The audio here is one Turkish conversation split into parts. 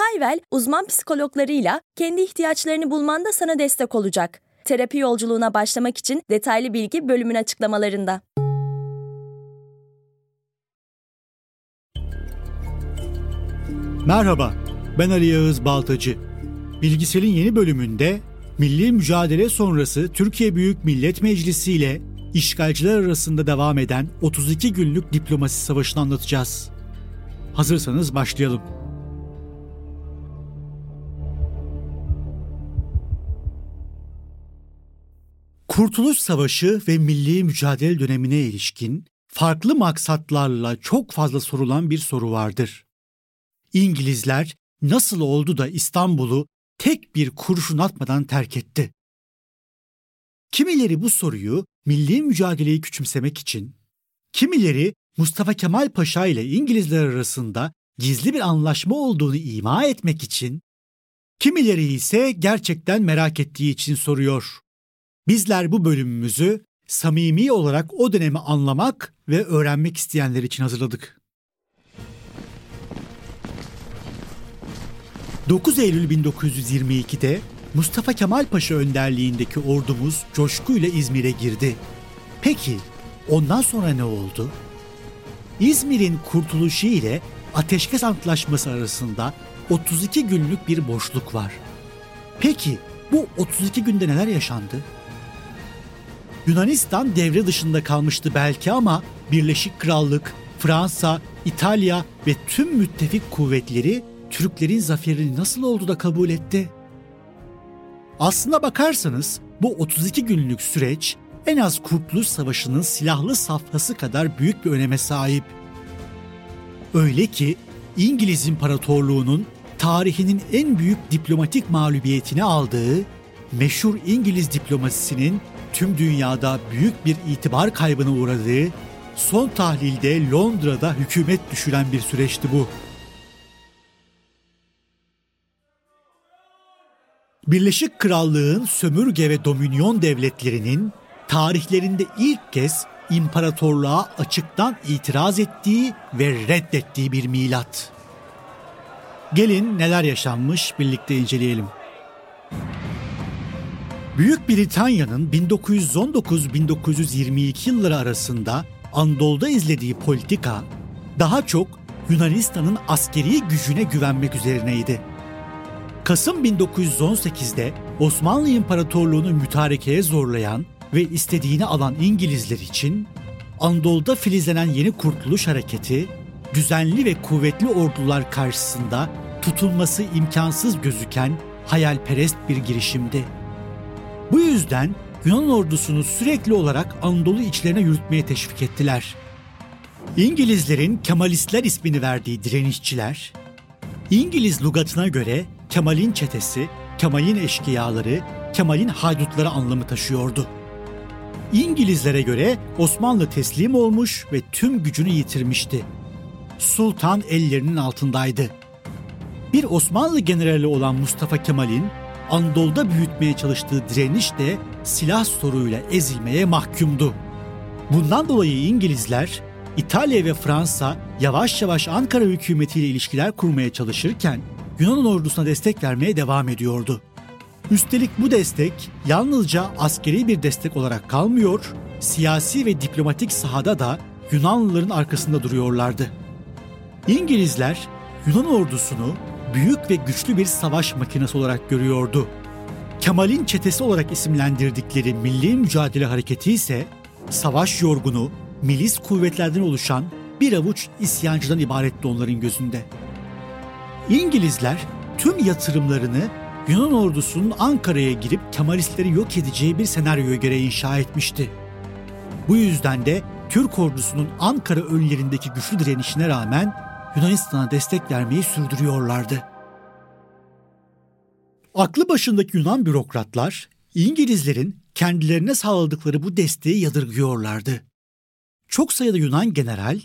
Hayvel, uzman psikologlarıyla kendi ihtiyaçlarını bulmanda sana destek olacak. Terapi yolculuğuna başlamak için detaylı bilgi bölümün açıklamalarında. Merhaba, ben Ali Yağız Baltacı. Bilgisel'in yeni bölümünde milli mücadele sonrası Türkiye Büyük Millet Meclisi ile işgalciler arasında devam eden 32 günlük diplomasi savaşını anlatacağız. Hazırsanız başlayalım. Kurtuluş Savaşı ve milli mücadele dönemine ilişkin farklı maksatlarla çok fazla sorulan bir soru vardır. İngilizler nasıl oldu da İstanbul'u tek bir kurşun atmadan terk etti? Kimileri bu soruyu milli mücadeleyi küçümsemek için, kimileri Mustafa Kemal Paşa ile İngilizler arasında gizli bir anlaşma olduğunu ima etmek için, kimileri ise gerçekten merak ettiği için soruyor. Bizler bu bölümümüzü samimi olarak o dönemi anlamak ve öğrenmek isteyenler için hazırladık. 9 Eylül 1922'de Mustafa Kemal Paşa önderliğindeki ordumuz coşkuyla İzmir'e girdi. Peki ondan sonra ne oldu? İzmir'in kurtuluşu ile Ateşkes Antlaşması arasında 32 günlük bir boşluk var. Peki bu 32 günde neler yaşandı? Yunanistan devre dışında kalmıştı belki ama Birleşik Krallık, Fransa, İtalya ve tüm müttefik kuvvetleri Türklerin zaferini nasıl oldu da kabul etti? Aslına bakarsanız bu 32 günlük süreç en az Kurtuluş Savaşı'nın silahlı safhası kadar büyük bir öneme sahip. Öyle ki İngiliz İmparatorluğu'nun tarihinin en büyük diplomatik mağlubiyetini aldığı meşhur İngiliz diplomasisinin tüm dünyada büyük bir itibar kaybına uğradığı, son tahlilde Londra'da hükümet düşüren bir süreçti bu. Birleşik Krallığın sömürge ve dominyon devletlerinin tarihlerinde ilk kez imparatorluğa açıktan itiraz ettiği ve reddettiği bir milat. Gelin neler yaşanmış birlikte inceleyelim. Büyük Britanya'nın 1919-1922 yılları arasında Anadolu'da izlediği politika daha çok Yunanistan'ın askeri gücüne güvenmek üzerineydi. Kasım 1918'de Osmanlı İmparatorluğu'nu mütarekeye zorlayan ve istediğini alan İngilizler için Anadolu'da filizlenen yeni kurtuluş hareketi düzenli ve kuvvetli ordular karşısında tutulması imkansız gözüken hayalperest bir girişimdi. Bu yüzden Yunan ordusunu sürekli olarak Anadolu içlerine yürütmeye teşvik ettiler. İngilizlerin Kemalistler ismini verdiği direnişçiler, İngiliz lugatına göre Kemal'in çetesi, Kemal'in eşkıyaları, Kemal'in haydutları anlamı taşıyordu. İngilizlere göre Osmanlı teslim olmuş ve tüm gücünü yitirmişti. Sultan ellerinin altındaydı. Bir Osmanlı generali olan Mustafa Kemal'in Anadolu'da büyütmeye çalıştığı direniş de silah soruyla ezilmeye mahkumdu. Bundan dolayı İngilizler, İtalya ve Fransa yavaş yavaş Ankara hükümetiyle ilişkiler kurmaya çalışırken Yunan ordusuna destek vermeye devam ediyordu. Üstelik bu destek yalnızca askeri bir destek olarak kalmıyor, siyasi ve diplomatik sahada da Yunanlıların arkasında duruyorlardı. İngilizler Yunan ordusunu büyük ve güçlü bir savaş makinesi olarak görüyordu. Kemal'in çetesi olarak isimlendirdikleri Milli Mücadele Hareketi ise savaş yorgunu, milis kuvvetlerden oluşan bir avuç isyancıdan ibaretti onların gözünde. İngilizler tüm yatırımlarını Yunan ordusunun Ankara'ya girip Kemalistleri yok edeceği bir senaryoya göre inşa etmişti. Bu yüzden de Türk ordusunun Ankara önlerindeki güçlü direnişine rağmen Yunanistan'a destek vermeyi sürdürüyorlardı. Aklı başındaki Yunan bürokratlar İngilizlerin kendilerine sağladıkları bu desteği yadırgıyorlardı. Çok sayıda Yunan general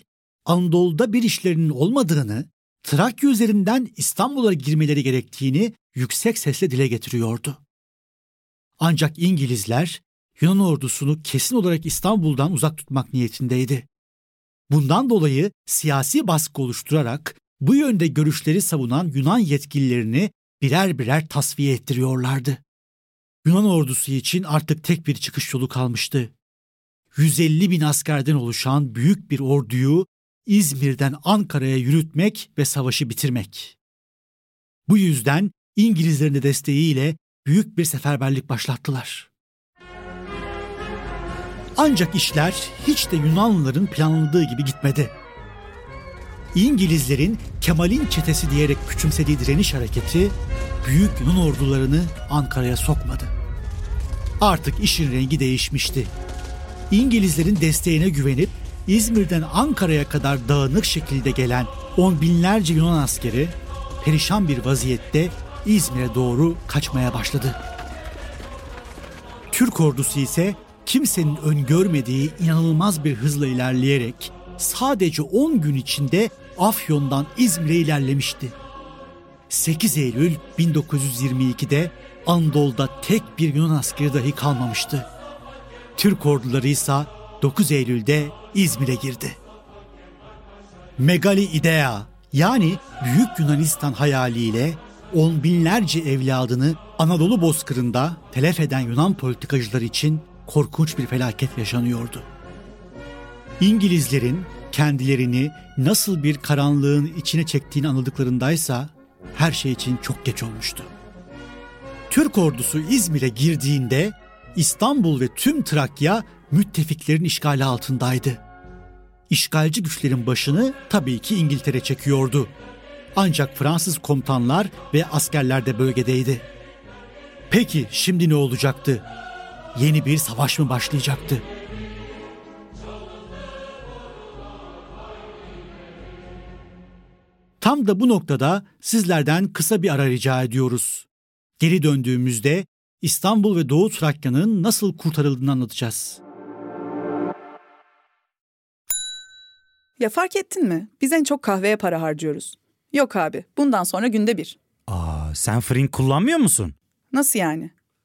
Anadolu'da bir işlerinin olmadığını, Trakya üzerinden İstanbul'a girmeleri gerektiğini yüksek sesle dile getiriyordu. Ancak İngilizler Yunan ordusunu kesin olarak İstanbul'dan uzak tutmak niyetindeydi. Bundan dolayı siyasi baskı oluşturarak bu yönde görüşleri savunan Yunan yetkililerini birer birer tasfiye ettiriyorlardı. Yunan ordusu için artık tek bir çıkış yolu kalmıştı. 150 bin askerden oluşan büyük bir orduyu İzmir'den Ankara'ya yürütmek ve savaşı bitirmek. Bu yüzden İngilizlerin de desteğiyle büyük bir seferberlik başlattılar. Ancak işler hiç de Yunanlıların planladığı gibi gitmedi. İngilizlerin Kemal'in çetesi diyerek küçümsediği direniş hareketi büyük Yunan ordularını Ankara'ya sokmadı. Artık işin rengi değişmişti. İngilizlerin desteğine güvenip İzmir'den Ankara'ya kadar dağınık şekilde gelen on binlerce Yunan askeri perişan bir vaziyette İzmir'e doğru kaçmaya başladı. Türk ordusu ise kimsenin öngörmediği inanılmaz bir hızla ilerleyerek sadece 10 gün içinde Afyon'dan İzmir'e ilerlemişti. 8 Eylül 1922'de Anadolu'da tek bir Yunan askeri dahi kalmamıştı. Türk orduları ise 9 Eylül'de İzmir'e girdi. Megali Idea yani Büyük Yunanistan hayaliyle on binlerce evladını Anadolu bozkırında telef eden Yunan politikacılar için korkunç bir felaket yaşanıyordu. İngilizlerin kendilerini nasıl bir karanlığın içine çektiğini anladıklarındaysa her şey için çok geç olmuştu. Türk ordusu İzmir'e girdiğinde İstanbul ve tüm Trakya müttefiklerin işgali altındaydı. İşgalci güçlerin başını tabii ki İngiltere çekiyordu. Ancak Fransız komutanlar ve askerler de bölgedeydi. Peki şimdi ne olacaktı? Yeni bir savaş mı başlayacaktı? Tam da bu noktada sizlerden kısa bir ara rica ediyoruz. Geri döndüğümüzde İstanbul ve Doğu Trakya'nın nasıl kurtarıldığını anlatacağız. Ya fark ettin mi? Biz en çok kahveye para harcıyoruz. Yok abi, bundan sonra günde bir. Aa, sen Frink kullanmıyor musun? Nasıl yani?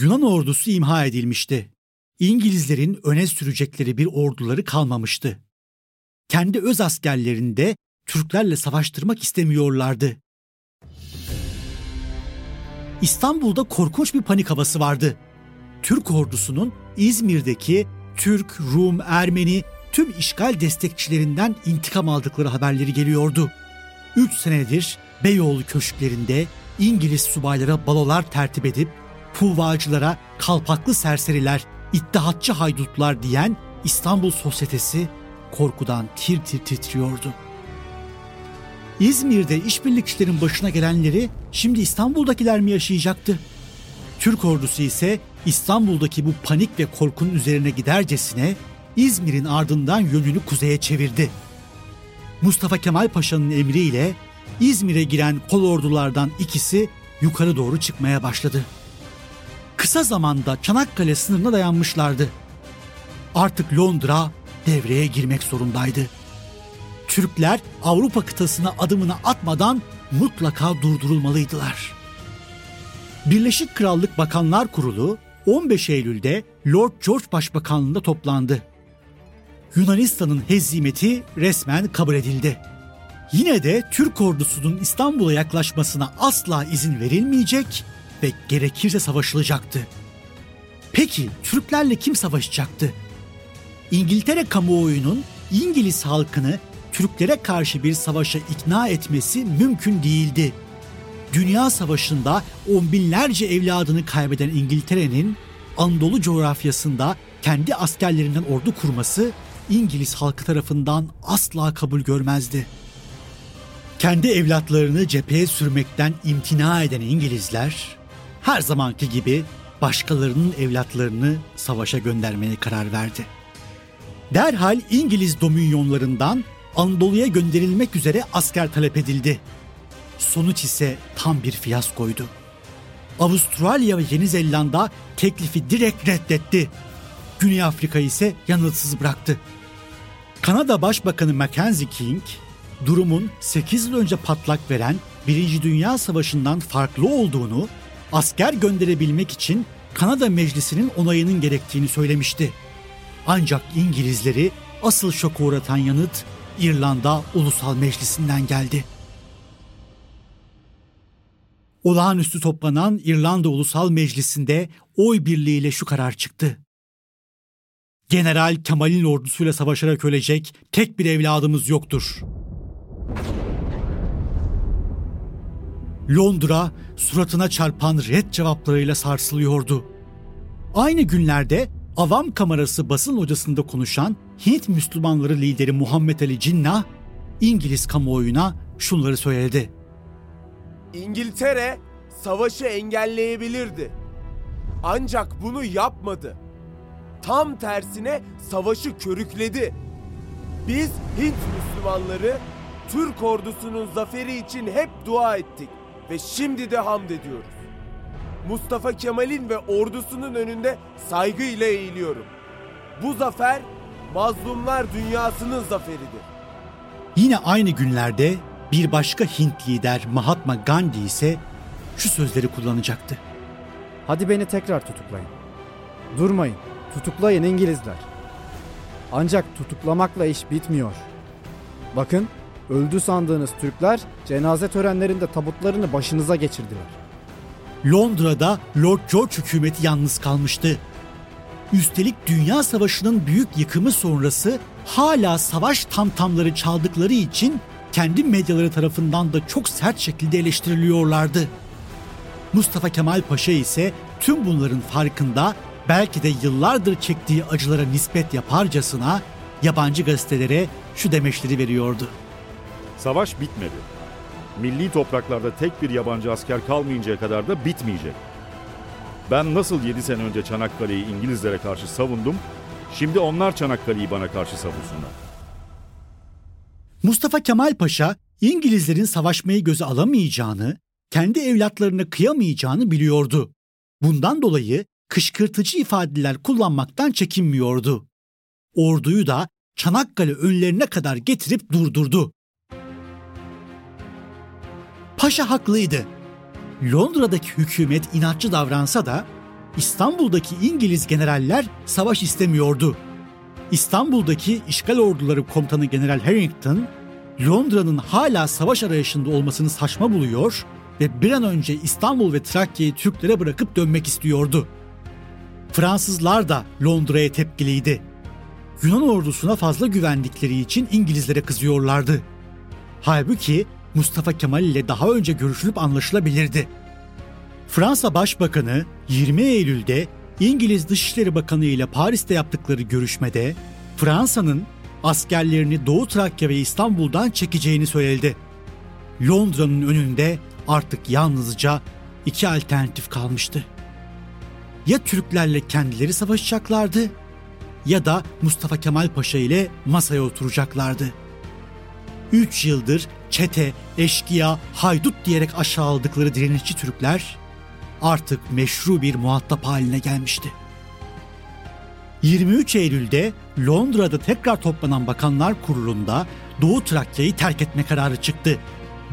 Yunan ordusu imha edilmişti. İngilizlerin öne sürecekleri bir orduları kalmamıştı. Kendi öz askerlerini de Türklerle savaştırmak istemiyorlardı. İstanbul'da korkunç bir panik havası vardı. Türk ordusunun İzmir'deki Türk, Rum, Ermeni tüm işgal destekçilerinden intikam aldıkları haberleri geliyordu. Üç senedir Beyoğlu köşklerinde İngiliz subaylara balolar tertip edip puvacılara kalpaklı serseriler, iddihatçı haydutlar diyen İstanbul sosyetesi korkudan tir tir titriyordu. İzmir'de işbirlikçilerin başına gelenleri şimdi İstanbul'dakiler mi yaşayacaktı? Türk ordusu ise İstanbul'daki bu panik ve korkunun üzerine gidercesine İzmir'in ardından yönünü kuzeye çevirdi. Mustafa Kemal Paşa'nın emriyle İzmir'e giren kol ordulardan ikisi yukarı doğru çıkmaya başladı kısa zamanda Çanakkale sınırına dayanmışlardı. Artık Londra devreye girmek zorundaydı. Türkler Avrupa kıtasına adımını atmadan mutlaka durdurulmalıydılar. Birleşik Krallık Bakanlar Kurulu 15 Eylül'de Lord George Başbakanlığında toplandı. Yunanistan'ın hezimeti resmen kabul edildi. Yine de Türk ordusunun İstanbul'a yaklaşmasına asla izin verilmeyecek ve gerekirse savaşılacaktı. Peki Türklerle kim savaşacaktı? İngiltere kamuoyunun İngiliz halkını Türklere karşı bir savaşa ikna etmesi mümkün değildi. Dünya Savaşı'nda on binlerce evladını kaybeden İngiltere'nin Anadolu coğrafyasında kendi askerlerinden ordu kurması İngiliz halkı tarafından asla kabul görmezdi. Kendi evlatlarını cepheye sürmekten imtina eden İngilizler her zamanki gibi başkalarının evlatlarını savaşa göndermeye karar verdi. Derhal İngiliz dominyonlarından Anadolu'ya gönderilmek üzere asker talep edildi. Sonuç ise tam bir fiyaskoydu. Avustralya ve Yeni Zelanda teklifi direkt reddetti. Güney Afrika ise yanıtsız bıraktı. Kanada Başbakanı Mackenzie King, durumun 8 yıl önce patlak veren Birinci Dünya Savaşı'ndan farklı olduğunu, asker gönderebilmek için Kanada Meclisi'nin onayının gerektiğini söylemişti. Ancak İngilizleri asıl şoku uğratan yanıt İrlanda Ulusal Meclisi'nden geldi. Olağanüstü toplanan İrlanda Ulusal Meclisi'nde oy birliğiyle şu karar çıktı. General Kemal'in ordusuyla savaşarak ölecek tek bir evladımız yoktur. Londra suratına çarpan red cevaplarıyla sarsılıyordu. Aynı günlerde Avam Kamerası basın hocasında konuşan Hint Müslümanları lideri Muhammed Ali Cinnah, İngiliz kamuoyuna şunları söyledi. İngiltere savaşı engelleyebilirdi. Ancak bunu yapmadı. Tam tersine savaşı körükledi. Biz Hint Müslümanları Türk ordusunun zaferi için hep dua ettik ve şimdi de hamd ediyoruz. Mustafa Kemal'in ve ordusunun önünde saygıyla eğiliyorum. Bu zafer mazlumlar dünyasının zaferidir. Yine aynı günlerde bir başka Hint lider Mahatma Gandhi ise şu sözleri kullanacaktı. Hadi beni tekrar tutuklayın. Durmayın, tutuklayın İngilizler. Ancak tutuklamakla iş bitmiyor. Bakın, öldü sandığınız Türkler cenaze törenlerinde tabutlarını başınıza geçirdiler. Londra'da Lord George hükümeti yalnız kalmıştı. Üstelik Dünya Savaşı'nın büyük yıkımı sonrası hala savaş tamtamları çaldıkları için kendi medyaları tarafından da çok sert şekilde eleştiriliyorlardı. Mustafa Kemal Paşa ise tüm bunların farkında belki de yıllardır çektiği acılara nispet yaparcasına yabancı gazetelere şu demeçleri veriyordu. Savaş bitmedi. Milli topraklarda tek bir yabancı asker kalmayıncaya kadar da bitmeyecek. Ben nasıl 7 sene önce Çanakkale'yi İngilizlere karşı savundum, şimdi onlar Çanakkale'yi bana karşı savunsunlar. Mustafa Kemal Paşa İngilizlerin savaşmayı göze alamayacağını, kendi evlatlarına kıyamayacağını biliyordu. Bundan dolayı kışkırtıcı ifadeler kullanmaktan çekinmiyordu. Orduyu da Çanakkale önlerine kadar getirip durdurdu. Paşa haklıydı. Londra'daki hükümet inatçı davransa da İstanbul'daki İngiliz generaller savaş istemiyordu. İstanbul'daki işgal orduları komutanı General Harrington, Londra'nın hala savaş arayışında olmasını saçma buluyor ve bir an önce İstanbul ve Trakya'yı Türklere bırakıp dönmek istiyordu. Fransızlar da Londra'ya tepkiliydi. Yunan ordusuna fazla güvendikleri için İngilizlere kızıyorlardı. Halbuki Mustafa Kemal ile daha önce görüşülüp anlaşılabilirdi. Fransa Başbakanı 20 Eylül'de İngiliz Dışişleri Bakanı ile Paris'te yaptıkları görüşmede Fransa'nın askerlerini Doğu Trakya ve İstanbul'dan çekeceğini söyledi. Londra'nın önünde artık yalnızca iki alternatif kalmıştı. Ya Türklerle kendileri savaşacaklardı ya da Mustafa Kemal Paşa ile masaya oturacaklardı. Üç yıldır çete, eşkıya, haydut diyerek aşağıladıkları direnişçi Türkler artık meşru bir muhatap haline gelmişti. 23 Eylül'de Londra'da tekrar toplanan Bakanlar Kurulu'nda Doğu Trakya'yı terk etme kararı çıktı.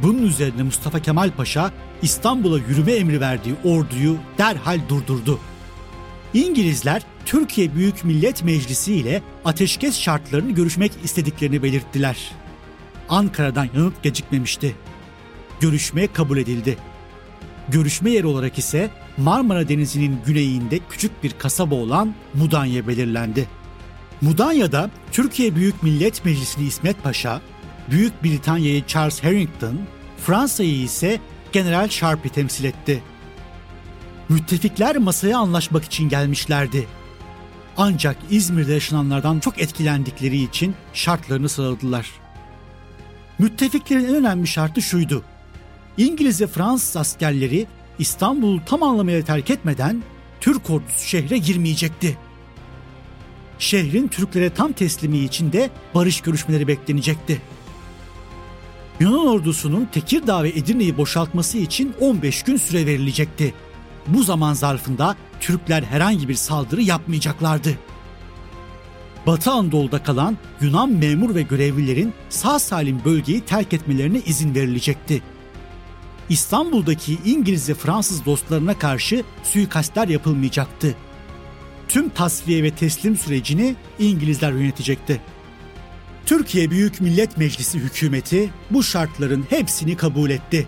Bunun üzerine Mustafa Kemal Paşa İstanbul'a yürüme emri verdiği orduyu derhal durdurdu. İngilizler Türkiye Büyük Millet Meclisi ile ateşkes şartlarını görüşmek istediklerini belirttiler. Ankara'dan yanıt gecikmemişti. Görüşme kabul edildi. Görüşme yeri olarak ise Marmara Denizi'nin güneyinde küçük bir kasaba olan Mudanya belirlendi. Mudanya'da Türkiye Büyük Millet Meclisi'ni İsmet Paşa, Büyük Britanya'yı Charles Harrington, Fransa'yı ise General Sharp'i temsil etti. Müttefikler masaya anlaşmak için gelmişlerdi. Ancak İzmir'de yaşananlardan çok etkilendikleri için şartlarını sıraladılar. Müttefiklerin en önemli şartı şuydu. İngiliz ve Fransız askerleri İstanbul'u tam anlamıyla terk etmeden Türk ordusu şehre girmeyecekti. Şehrin Türklere tam teslimi için de barış görüşmeleri beklenecekti. Yunan ordusunun Tekirdağ ve Edirne'yi boşaltması için 15 gün süre verilecekti. Bu zaman zarfında Türkler herhangi bir saldırı yapmayacaklardı. Batı Anadolu'da kalan Yunan memur ve görevlilerin sağ salim bölgeyi terk etmelerine izin verilecekti. İstanbul'daki İngiliz ve Fransız dostlarına karşı suikastler yapılmayacaktı. Tüm tasfiye ve teslim sürecini İngilizler yönetecekti. Türkiye Büyük Millet Meclisi hükümeti bu şartların hepsini kabul etti.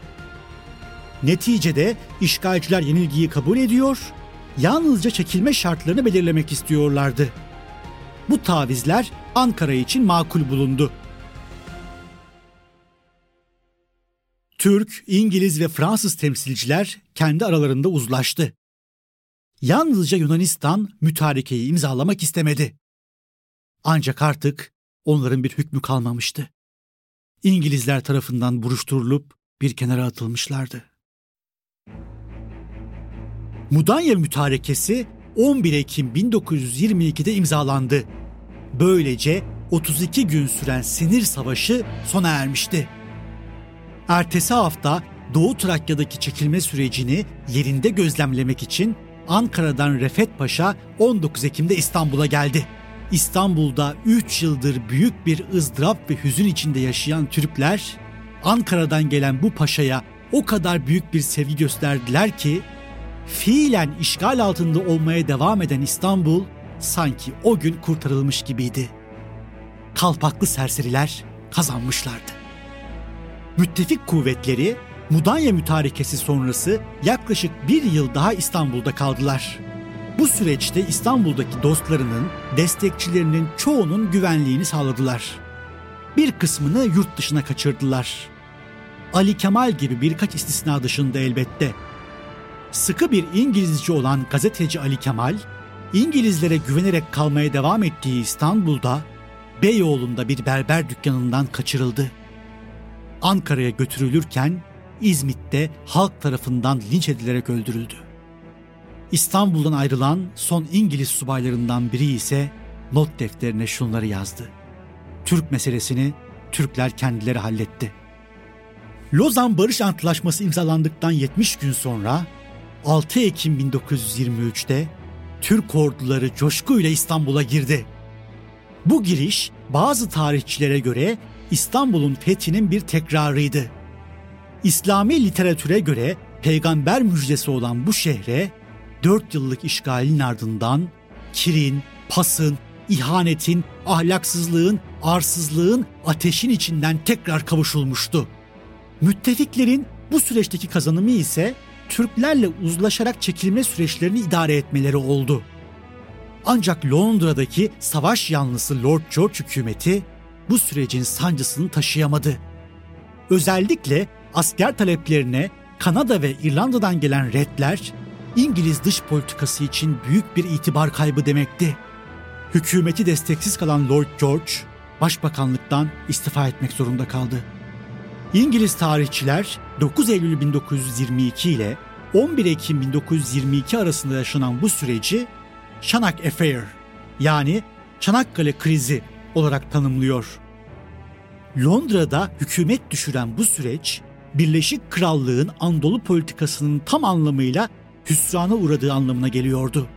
Neticede işgalciler yenilgiyi kabul ediyor, yalnızca çekilme şartlarını belirlemek istiyorlardı. Bu tavizler Ankara için makul bulundu. Türk, İngiliz ve Fransız temsilciler kendi aralarında uzlaştı. Yalnızca Yunanistan mütarekeyi imzalamak istemedi. Ancak artık onların bir hükmü kalmamıştı. İngilizler tarafından buruşturulup bir kenara atılmışlardı. Mudanya Mütarekesi 11 Ekim 1922'de imzalandı. Böylece 32 gün süren Sinir Savaşı sona ermişti. Ertesi hafta Doğu Trakya'daki çekilme sürecini yerinde gözlemlemek için Ankara'dan Refet Paşa 19 Ekim'de İstanbul'a geldi. İstanbul'da 3 yıldır büyük bir ızdırap ve hüzün içinde yaşayan Türkler Ankara'dan gelen bu paşaya o kadar büyük bir sevgi gösterdiler ki fiilen işgal altında olmaya devam eden İstanbul sanki o gün kurtarılmış gibiydi. Kalpaklı serseriler kazanmışlardı. Müttefik kuvvetleri Mudanya mütarekesi sonrası yaklaşık bir yıl daha İstanbul'da kaldılar. Bu süreçte İstanbul'daki dostlarının, destekçilerinin çoğunun güvenliğini sağladılar. Bir kısmını yurt dışına kaçırdılar. Ali Kemal gibi birkaç istisna dışında elbette. Sıkı bir İngilizce olan gazeteci Ali Kemal, İngilizlere güvenerek kalmaya devam ettiği İstanbul'da Beyoğlu'nda bir berber dükkanından kaçırıldı. Ankara'ya götürülürken İzmit'te halk tarafından linç edilerek öldürüldü. İstanbul'dan ayrılan son İngiliz subaylarından biri ise not defterine şunları yazdı. Türk meselesini Türkler kendileri halletti. Lozan Barış Antlaşması imzalandıktan 70 gün sonra 6 Ekim 1923'te Türk orduları coşkuyla İstanbul'a girdi. Bu giriş bazı tarihçilere göre İstanbul'un fethinin bir tekrarıydı. İslami literatüre göre peygamber müjdesi olan bu şehre 4 yıllık işgalin ardından kirin, pasın, ihanetin, ahlaksızlığın, arsızlığın ateşin içinden tekrar kavuşulmuştu. Müttefiklerin bu süreçteki kazanımı ise Türklerle uzlaşarak çekilme süreçlerini idare etmeleri oldu. Ancak Londra'daki savaş yanlısı Lord George hükümeti bu sürecin sancısını taşıyamadı. Özellikle asker taleplerine Kanada ve İrlanda'dan gelen redler İngiliz dış politikası için büyük bir itibar kaybı demekti. Hükümeti desteksiz kalan Lord George, başbakanlıktan istifa etmek zorunda kaldı. İngiliz tarihçiler 9 Eylül 1922 ile 11 Ekim 1922 arasında yaşanan bu süreci Çanak Affair yani Çanakkale krizi olarak tanımlıyor. Londra'da hükümet düşüren bu süreç Birleşik Krallığın Anadolu politikasının tam anlamıyla hüsrana uğradığı anlamına geliyordu.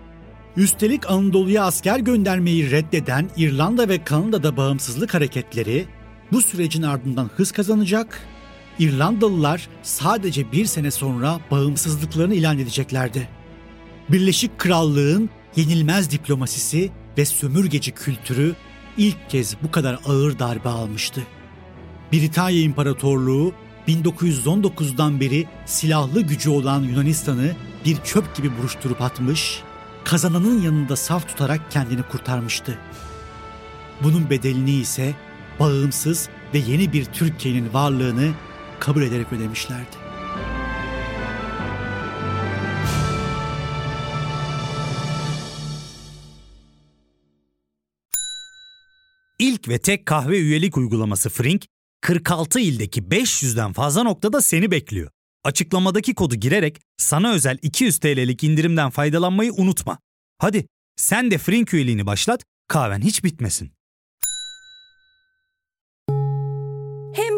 Üstelik Anadolu'ya asker göndermeyi reddeden İrlanda ve Kanada'da bağımsızlık hareketleri bu sürecin ardından hız kazanacak, İrlandalılar sadece bir sene sonra bağımsızlıklarını ilan edeceklerdi. Birleşik Krallığın yenilmez diplomasisi ve sömürgeci kültürü ilk kez bu kadar ağır darbe almıştı. Britanya İmparatorluğu 1919'dan beri silahlı gücü olan Yunanistan'ı bir çöp gibi buruşturup atmış, kazananın yanında saf tutarak kendini kurtarmıştı. Bunun bedelini ise bağımsız ve yeni bir Türkiye'nin varlığını kabul ederek ödemişlerdi. İlk ve tek kahve üyelik uygulaması Frink, 46 ildeki 500'den fazla noktada seni bekliyor. Açıklamadaki kodu girerek sana özel 200 TL'lik indirimden faydalanmayı unutma. Hadi sen de Frink üyeliğini başlat, kahven hiç bitmesin. Hem